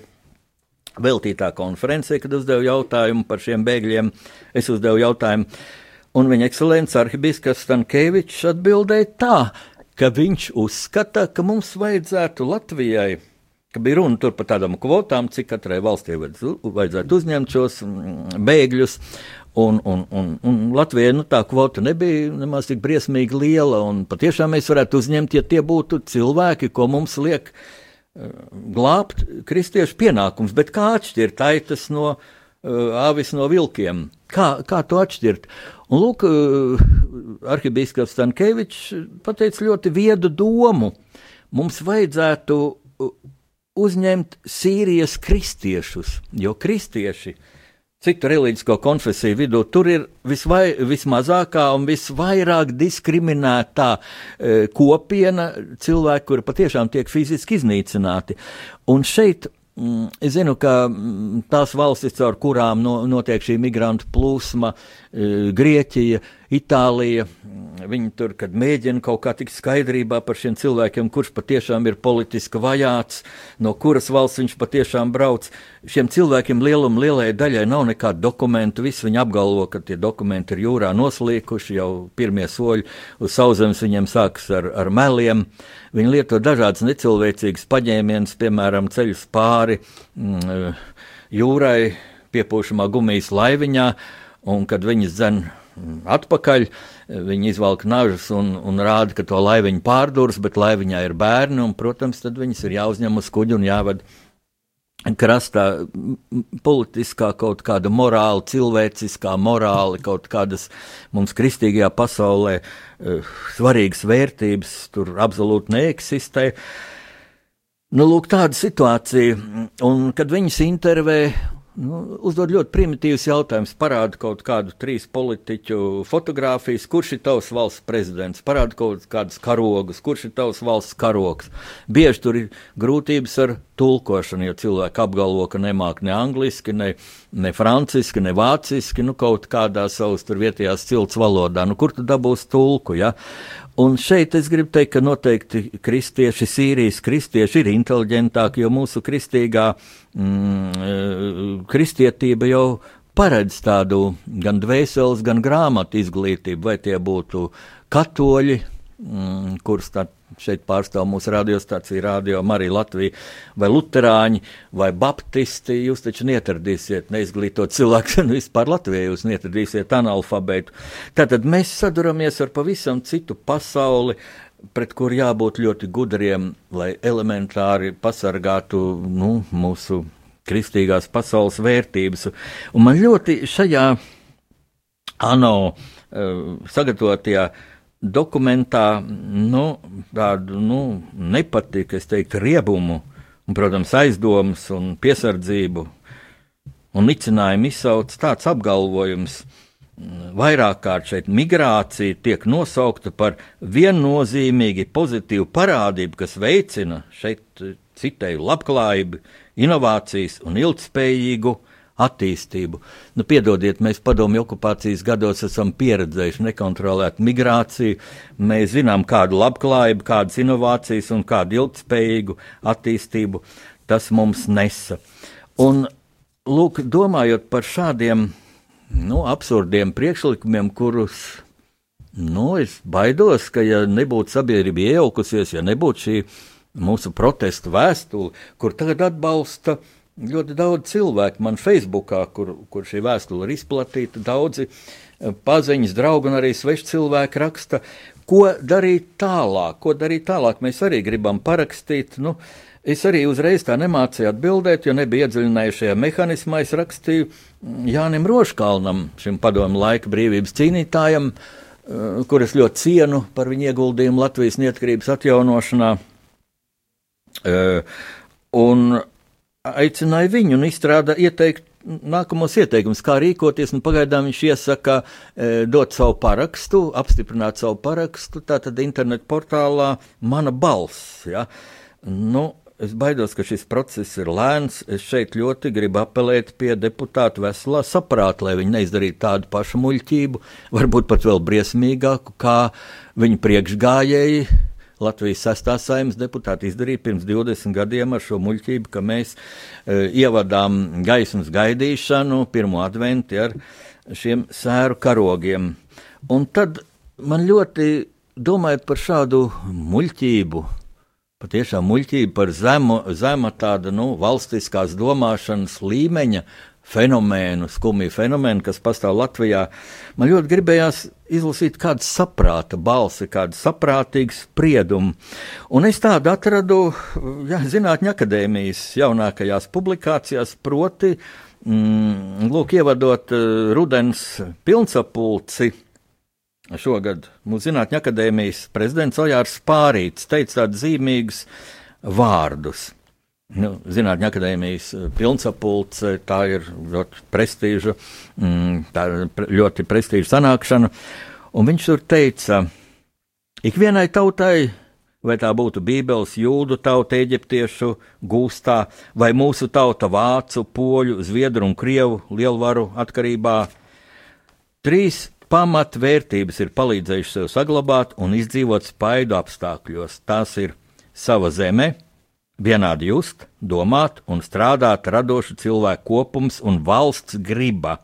veltītā konferencē, kad uzdevu jautājumu par šiem bēgļiem. Es uzdevu jautājumu, un viņa ekscelents arhibīskaps Tankēvičs atbildēja tā, ka viņš uzskata, ka mums vajadzētu Latvijai, ka bija runa par tādām kvotām, cik katrai valstī vajadzētu uzņemt šos mm, bēgļus. Un, un, un, un Latvijai nu, tā kvota nebija nemaz tik briesmīgi liela, patiešām mēs varētu uzņemt, ja tie būtu cilvēki, ko mums liek uh, glābt kristiešu pienākums. Bet kā atšķirt aitas no uh, āvis no vilkiem? Kā, kā to atšķirt? Un lūk, uh, arhibīskaps Stankēvičs pateica ļoti viedu domu. Mums vajadzētu uzņemt Sīrijas kristiešus, jo kristieši citu reliģisko konfesiju vidū tur ir visvai, vismazākā un visvairāk diskriminētā e, kopiena cilvēku, kuri patiešām tiek fiziski iznīcināti. Un šeit mm, Es zinu, ka mm, tās valstis, caur kurām no, notiek šī migrantu plūsma, e, Grieķija, Itālija, viņi tur, kad mēģina kaut kā tikt skaidrībā par šiem cilvēkiem, kurš patiešām ir politiski vajāts, no kuras valsts viņš patiešām brauc. Šiem cilvēkiem lielam, lielai daļai nav nekādu dokumentu. Visi viņi apgalvo, ka tie dokumenti ir jūrā noslīkuši, jau pirmie soļi uz sauszemes viņiem sākas ar, ar meliem. Viņi lieto dažādas necilvēcīgas paņēmienas, piemēram, ceļus pāri mm, jūrai, piepūšamā gumijas laiviņā, un kad viņi dzen atpakaļ. Viņi izvelk nažus un, un rāda, ka to laiviņu pārdūrs, bet laiviņā ir bērni, un, protams, tad viņas ir jāuzņem uz kuģi un jāved krastā politiskā, kaut kāda morāla, cilvēciskā morāla, kaut kādas mums kristīgajā pasaulē uh, svarīgas vērtības tur absolūti neeksistē. Nu, lūk, tāda situācija, un kad viņas intervē Nu, uzdod ļoti primitīvs jautājums. Parāda kaut kādu trīs politiķu fotografijas, kurš ir tavs valsts prezidents, parāda kaut kādas karogas, kurš ir tavs valsts karogs. Bieži tur ir grūtības ar tulkošanu, jo cilvēki apgalvo, ka nemāk ne angliski, ne, ne franciski, ne vāciski, nu kaut kādā savas tur vietējās cilts valodā. Nu, kur tu dabūsi tulku? Ja? Un šeit es gribu teikt, ka noteikti kristieši, Sīrijas kristieši ir inteliģentāki, jo mūsu kristīgā mm, eh, kristietība jau paredz tādu gan dvēseles, gan grāmatu izglītību, vai tie būtu katoļi, mm, kurus tā šeit pārstāv mūsu radiostācija, Radio Marija Latvija, vai Lutāņi, vai Baptisti. Jūs taču neatradīsiet neizglītot cilvēku, (laughs) un vispār Latvijā jūs neatradīsiet analfabētu. Tātad mēs saduramies ar pavisam citu pasauli. Pret kur jābūt ļoti gudriem, lai elementāri pasargātu nu, mūsu kristīgās pasaules vērtības. Un man ļoti šajā ANO uh, sagatavotajā dokumentā nu, tādu nu, nepatiku, es teiktu, riebumu, un, protams, aizdomas un piesardzību un nicinājumu izsauc tāds apgalvojums. Vairāk kārt šeit migrācija tiek nosaukta par viennozīmīgi pozitīvu parādību, kas veicina šeit citēju labklājību, inovācijas un ilgspējīgu attīstību. Nu, piedodiet, mēs padomju okupācijas gados esam pieredzējuši nekontrolētu migrāciju. Mēs zinām, kādu labklājību, kādas inovācijas un kādu ilgspējīgu attīstību tas mums nesa. Un, lūk, domājot par šādiem nu, absurdiem priekšlikumiem, kurus nu, es baidos, ka, ja nebūtu sabiedrība iejaukusies, ja nebūtu šī mūsu protestu vēstule, kur tagad atbalsta uh, ļoti daudz cilvēku man Facebookā, kur, kur šī vēstule ir izplatīta, daudzi eh, paziņas, draugi un arī sveši cilvēki raksta, ko darīt tālāk, ko darīt tālāk. Mēs arī gribam parakstīt. Nu, Es arī uzreiz tā nemācīju atbildēt, jo nebija iedziļinājušies šajā mehānismā. Es rakstīju Jānim Roškalnam, šim padomu laika brīvības cīnītājam, eh, kur es ļoti cienu par viņa ieguldījumu Latvijas neatkarības atjaunošanā. Eh, un aicināja viņu un izstrādā ieteikt nākamos ieteikumus, kā rīkoties. Pagaidām viņš iesaka e, dot savu parakstu, apstiprināt savu parakstu. Tātad internetu portālā mana balss. Ja? Nu, es baidos, ka šis process ir lēns. Es šeit ļoti gribu apelēt pie deputātu veselā saprāta, lai viņi neizdarītu tādu pašu muļķību, varbūt pat vēl briesmīgāku, kā viņu priekšgājēji Latvijas sastās saimnes deputāti izdarīja pirms 20 gadiem ar šo muļķību, ka mēs e, ievadām gaismas gaidīšanu, pirmo adventi ar šiem sēru karogiem. Un tad man ļoti domājot par šādu muļķību, patiešām muļķību par zemu, zema tāda, nu, valstiskās domāšanas līmeņa fenomēnu, skumju fenomēnu, kas pastāv Latvijā. Man ļoti gribējās izlasīt kādu saprāta balsi, kādu saprātīgu spriedumu. Un es tādu atradu jā, Zinātņu akadēmijas jaunākajās publikācijās, proti, mm, lūk, ievadot uh, rudens pilnsapulci. Šogad mūsu Zinātņu akadēmijas prezidents Ojārs Pārīts teica tādus zīmīgus vārdus nu, Zinātņu akadēmijas eh, pilnsapulce, tā ir ļoti prestiža, mm, tā ir ļoti prestiža sanākšana. Un viņš tur teica, ikvienai tautai, vai tā būtu Bībeles, jūdu tauta, eģiptiešu gūstā, vai mūsu tauta vācu, poļu, zviedru un krievu lielvaru atkarībā, trīs pamatvērtības ir palīdzējušas sev saglabāt un izdzīvot spaidu apstākļos. Tās ir sava zeme, vienādi just, domāt un strādāt radošu cilvēku kopums un valsts griba.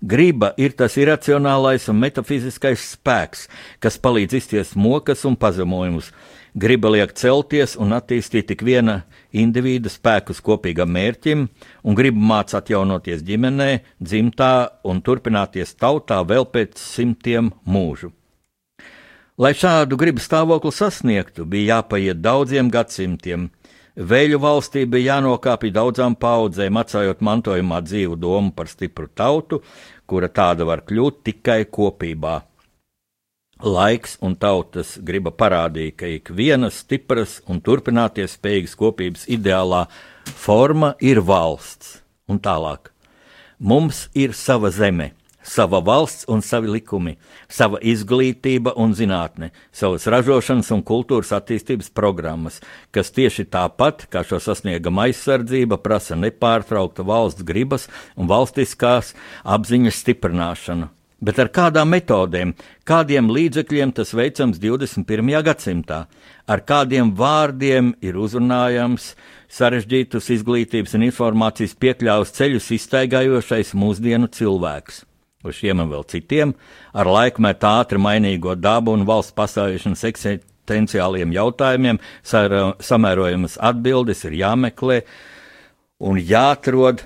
Griba ir tas iracionālais un metafiziskais spēks, kas palīdz izciest mokas un pazemojumus. Griba liek celties un attīstīt tik viena indivīda spēkus kopīgam mērķim, un griba māca atjaunoties ģimenē, dzimtā un turpināties tautā vēl pēc simtiem mūžu. Lai šādu gribu stāvokli sasniegtu, bija jāpaiet daudziem gadsimtiem, Vēļu valstī bija jānokāpj daudzām paudzēm, atstājot mantojumā dzīvu domu par stipru tautu, kura tāda var kļūt tikai kopībā. Laiks un tautas griba parādīja, ka ik viena stipras un turpināties spējīgas kopības ideālā forma ir valsts, un tālāk. Mums ir sava zeme, sava valsts un savi likumi, sava izglītība un zinātne, savas ražošanas un kultūras attīstības programmas, kas tieši tāpat kā šo sasniegama aizsardzība prasa nepārtraukta valsts gribas un valstiskās apziņas stiprināšanu. Bet ar kādām metodēm, kādiem līdzekļiem tas veicams 21. gadsimtā, ar kādiem vārdiem ir uzrunājams sarežģītus izglītības un informācijas piekļāvus ceļus iztaigājošais mūsdienu cilvēks uz šiem un vēl citiem, ar laikmetu ātri mainīgo dabu un valsts pastāvēšanas eksistenciāliem jautājumiem, samērojamas atbildes ir jāmeklē un jāatrod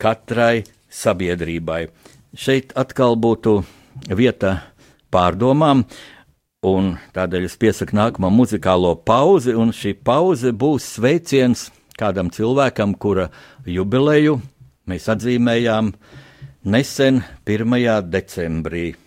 katrai sabiedrībai. Šeit atkal būtu vieta pārdomām, un tādēļ es piesaku nākamo muzikālo pauzi, un šī pauze būs sveiciens kādam cilvēkam, kura jubileju mēs atzīmējām nesen 1. decembrī.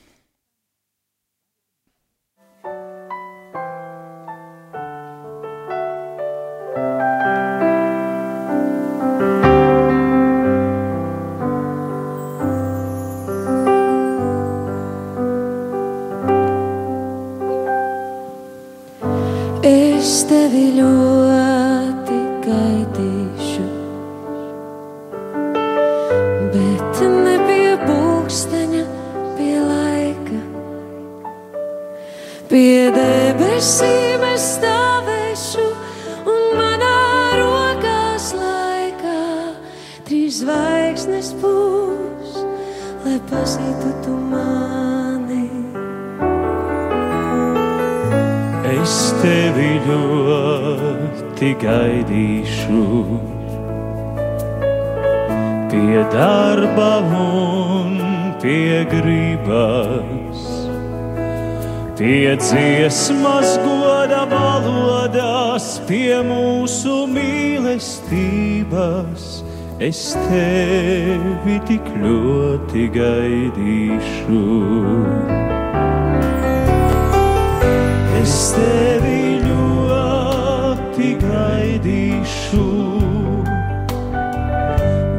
Ļoti gaidīšu,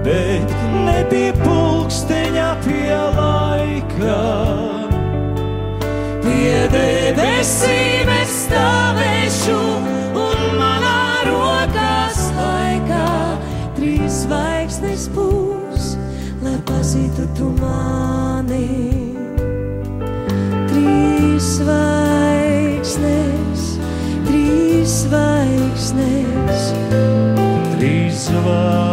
bet ne pie pulksteņa, pie laika. Pie debesīm es stāvēšu un manā rokās laikā trīs zvaigznes būs, lai pazītu tu mani. Trīs zvaigznes, zvaigznes, Trīs zvaigznes,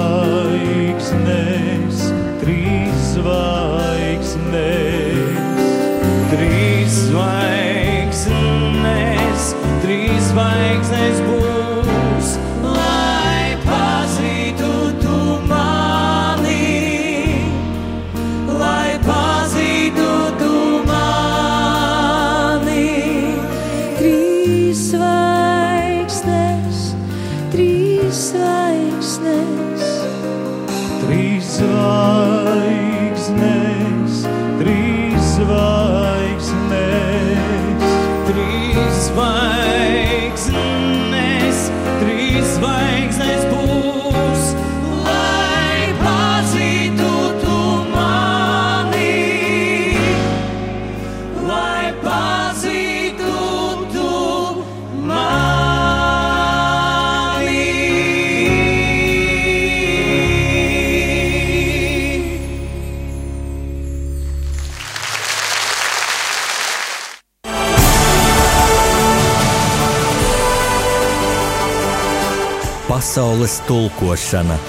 Pasaules tulkošana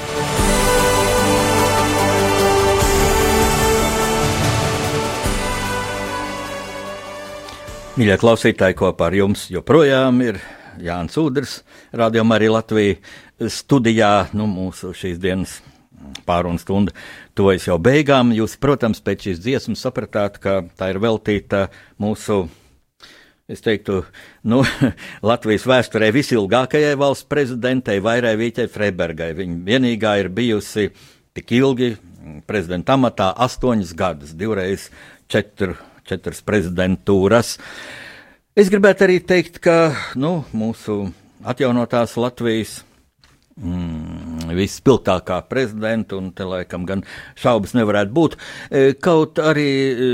Mīļie klausītāji, kopā ar jums joprojām ir Jānis Udrs, rādījumā arī Latvija studijā. Nu, mūsu šīs dienas pārunu stunda tuvojas jau beigām. Jūs, protams, pēc šīs dziesmas sapratāt, ka tā ir veltīta mūsu. Es teiktu, nu, (laughs) Latvijas vēsturē visilgākajai valsts prezidentei, Vairai Vīķai Freibergai. Viņa vienīgā ir bijusi tik ilgi prezidenta amatā - astoņas gadus, divreiz četru četras prezidentūras. Es gribētu arī teikt, ka nu, mūsu atjaunotās Latvijas mm, visspilgtākā prezidenta, un te laikam gan šaubas nevarētu būt. E, Kaut arī e,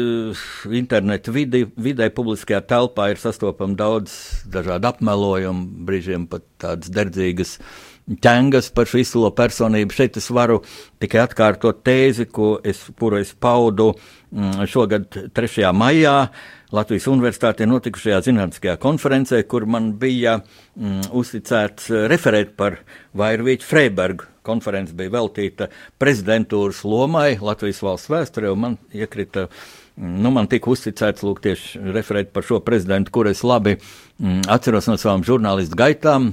internetu vidi, vidē, publiskajā telpā ir sastopama daudz dažādu apmelojumu, brīžiem pat tādas derdzīgas ķēngas par šo izcilo personību. Šeit es varu tikai atkārtot tēzi, es, kuru es paudu mm, šogad 3. maijā Latvijas Universitātē notikušajā zinātniskajā konferencē, kur man bija mm, uzticēts eh, referēt par Vairvīķu Freibergu. Konference bija veltīta prezidentūras lomai Latvijas valsts vēsturē, un man iekrita Nu, man tika uzticēts lūk, tieši referēt par šo prezidentu, kur es labi mm, atceros no savām žurnālistu gaitām.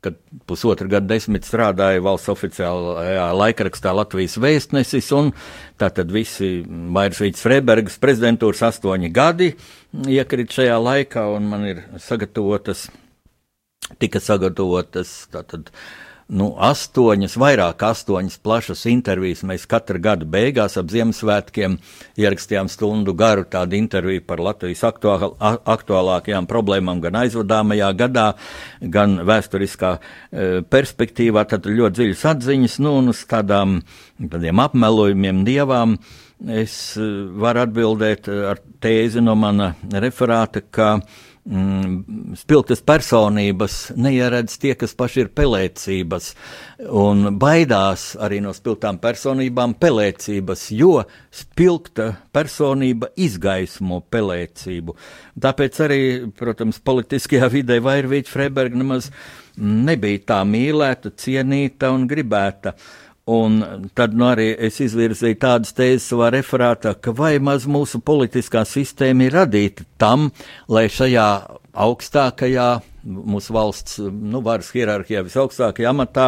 Kad pusotru gadu desmit strādāju valsts oficiālajā laikrakstā Latvijas vēstnesis, un tātad visi Vairsvīts Freibergas prezidentūras astoņi gadi iekrit šajā laikā, un man ir sagatavotas, tika sagatavotas tātad nu, astoņas, vairāk astoņas plašas intervijas. Mēs katru gadu beigās ap Ziemassvētkiem ierakstījām stundu garu tādu interviju par Latvijas aktuāl, aktuālākajām problēmām gan aizvadāmajā gadā, gan vēsturiskā e, perspektīvā. Tad ļoti dziļas atziņas, nu, un uz tādām, tādiem apmelojumiem dievām. Es e, varu atbildēt ar tēzi no mana referāta, ka mm, spilgtas personības neieredz tie, kas paši ir pelēcības, un baidās arī no spilgtām personībām pelēcības, jo spilgta personība izgaismo pelēcību. Tāpēc arī, protams, politiskajā vidē Vairvīķa Freiberga nemaz nebija tā mīlēta, cienīta un gribēta. Un tad nu, arī es izvirzīju tādas tēzes savā referātā, ka vai maz mūsu politiskā sistēma ir radīta tam, lai šajā augstākajā mūsu valsts nu, varas hierarhijā visaugstākajā amatā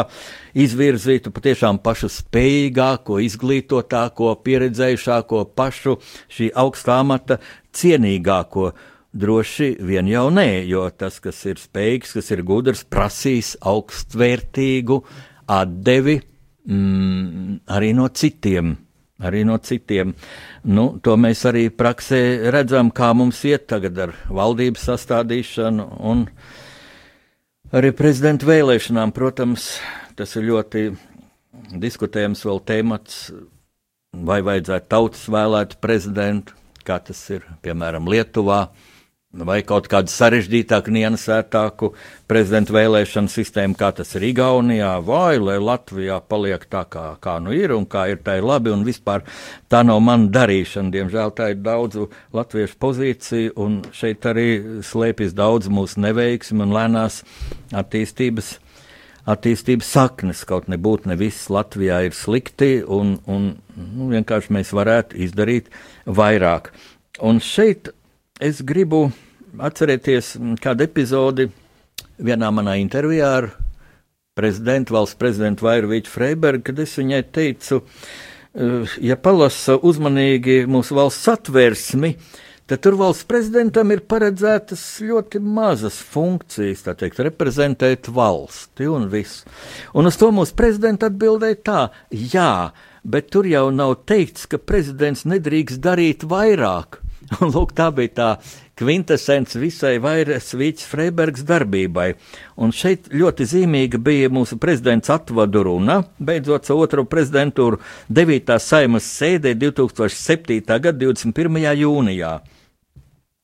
izvirzītu patiešām pašu spējīgāko, izglītotāko, pieredzējušāko, pašu šī augstā amata cienīgāko. Droši vien jau nē, jo tas, kas ir spējīgs, kas ir gudrs, prasīs augstvērtīgu atdevi mm, arī no citiem arī no citiem. Nu, to mēs arī praksē redzam, kā mums iet tagad ar valdības sastādīšanu un arī prezidenta vēlēšanām. Protams, tas ir ļoti diskutējams vēl temats, vai vajadzētu tautas vēlētu prezidentu, kā tas ir piemēram Lietuvā vai kaut kādu sarežģītāku, niansētāku prezidentu vēlēšanu sistēmu, kā tas ir Igaunijā, vai lai Latvijā paliek tā, kā, kā nu ir un kā ir tā ir labi, un vispār tā nav mana darīšana. Diemžēl tā ir daudzu latviešu pozīcija, un šeit arī slēpjas daudz mūsu neveiksmi un lēnās attīstības. Attīstības saknes kaut nebūtu, ne viss Latvijā ir slikti, un, un nu, vienkārši mēs varētu izdarīt vairāk. Un šeit es gribu atcerēties kādu epizodi vienā manā intervijā ar prezidentu, valsts prezidentu Vairovīču Freibergu, kad es viņai teicu, eh, ja palasa uzmanīgi mūsu valsts atvērsmi, tad tur valsts prezidentam ir paredzētas ļoti mazas funkcijas, tā teikt, reprezentēt valsti un visu. Un uz to mūsu prezidents atbildēja tā, jā, bet tur jau nav teikts, ka prezidents nedrīkst darīt vairāk. Un, lūk, tā bija tā kvintessence visai vairs Vīķis Freibergs darbībai. Un šeit ļoti zīmīga bija mūsu prezidents atvadu runa, beidzot savu otro prezidentūru 9. saimas sēdē 2007. gada 21. jūnijā.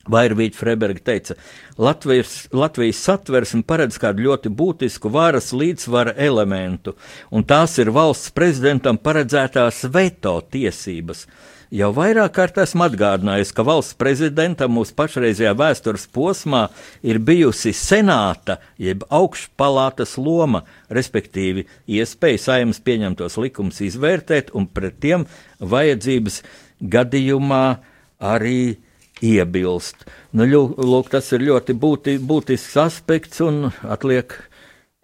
Vairvīķa Freiberga teica, Latvijas, Latvijas satversme paredz kādu ļoti būtisku varas līdzsvara elementu, un tās ir valsts prezidentam paredzētās veto tiesības. Jau vairāk kārt esmu atgādinājis, ka valsts prezidentam mūsu pašreizajā vēstures posmā ir bijusi senāta jeb augšpalātas loma, respektīvi iespēja saimnes pieņemtos likumus izvērtēt un pret tiem vajadzības gadījumā arī iebilst. Nu, lūk, tas ir ļoti būti, būtisks aspekts un atliek,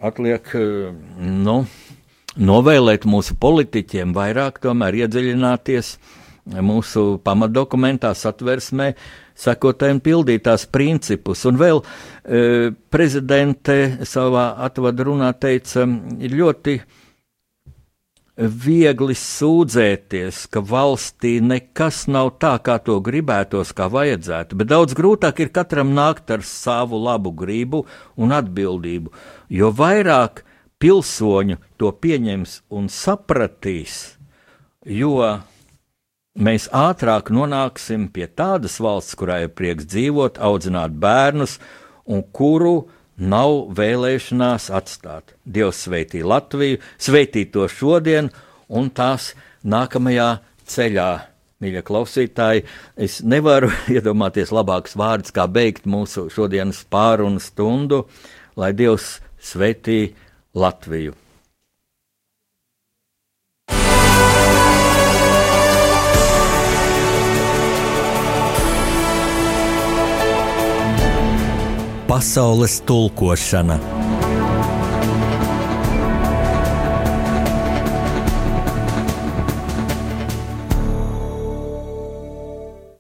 atliek nu, novēlēt mūsu politiķiem vairāk tomēr iedziļināties mūsu pamatdokumentā, satversmē, sekotājiem pildītās principus. Un vēl e, prezidente savā atvadu runā teica, ir ļoti viegli sūdzēties, ka valstī nekas nav tā, kā to gribētos, kā vajadzētu, bet daudz grūtāk ir katram nākt ar savu labu gribu un atbildību, jo vairāk pilsoņu to pieņems un sapratīs, jo mēs ātrāk nonāksim pie tādas valsts, kurā ir prieks dzīvot, audzināt bērnus un kuru nav vēlēšanās atstāt. Dievs sveitī Latviju, sveitī to šodien un tās nākamajā ceļā. Mīļie klausītāji, es nevaru (laughs) iedomāties labākus vārdus, kā beigt mūsu šodienas pārunu stundu, lai Dievs sveitī Latviju. Pasaules tulkošana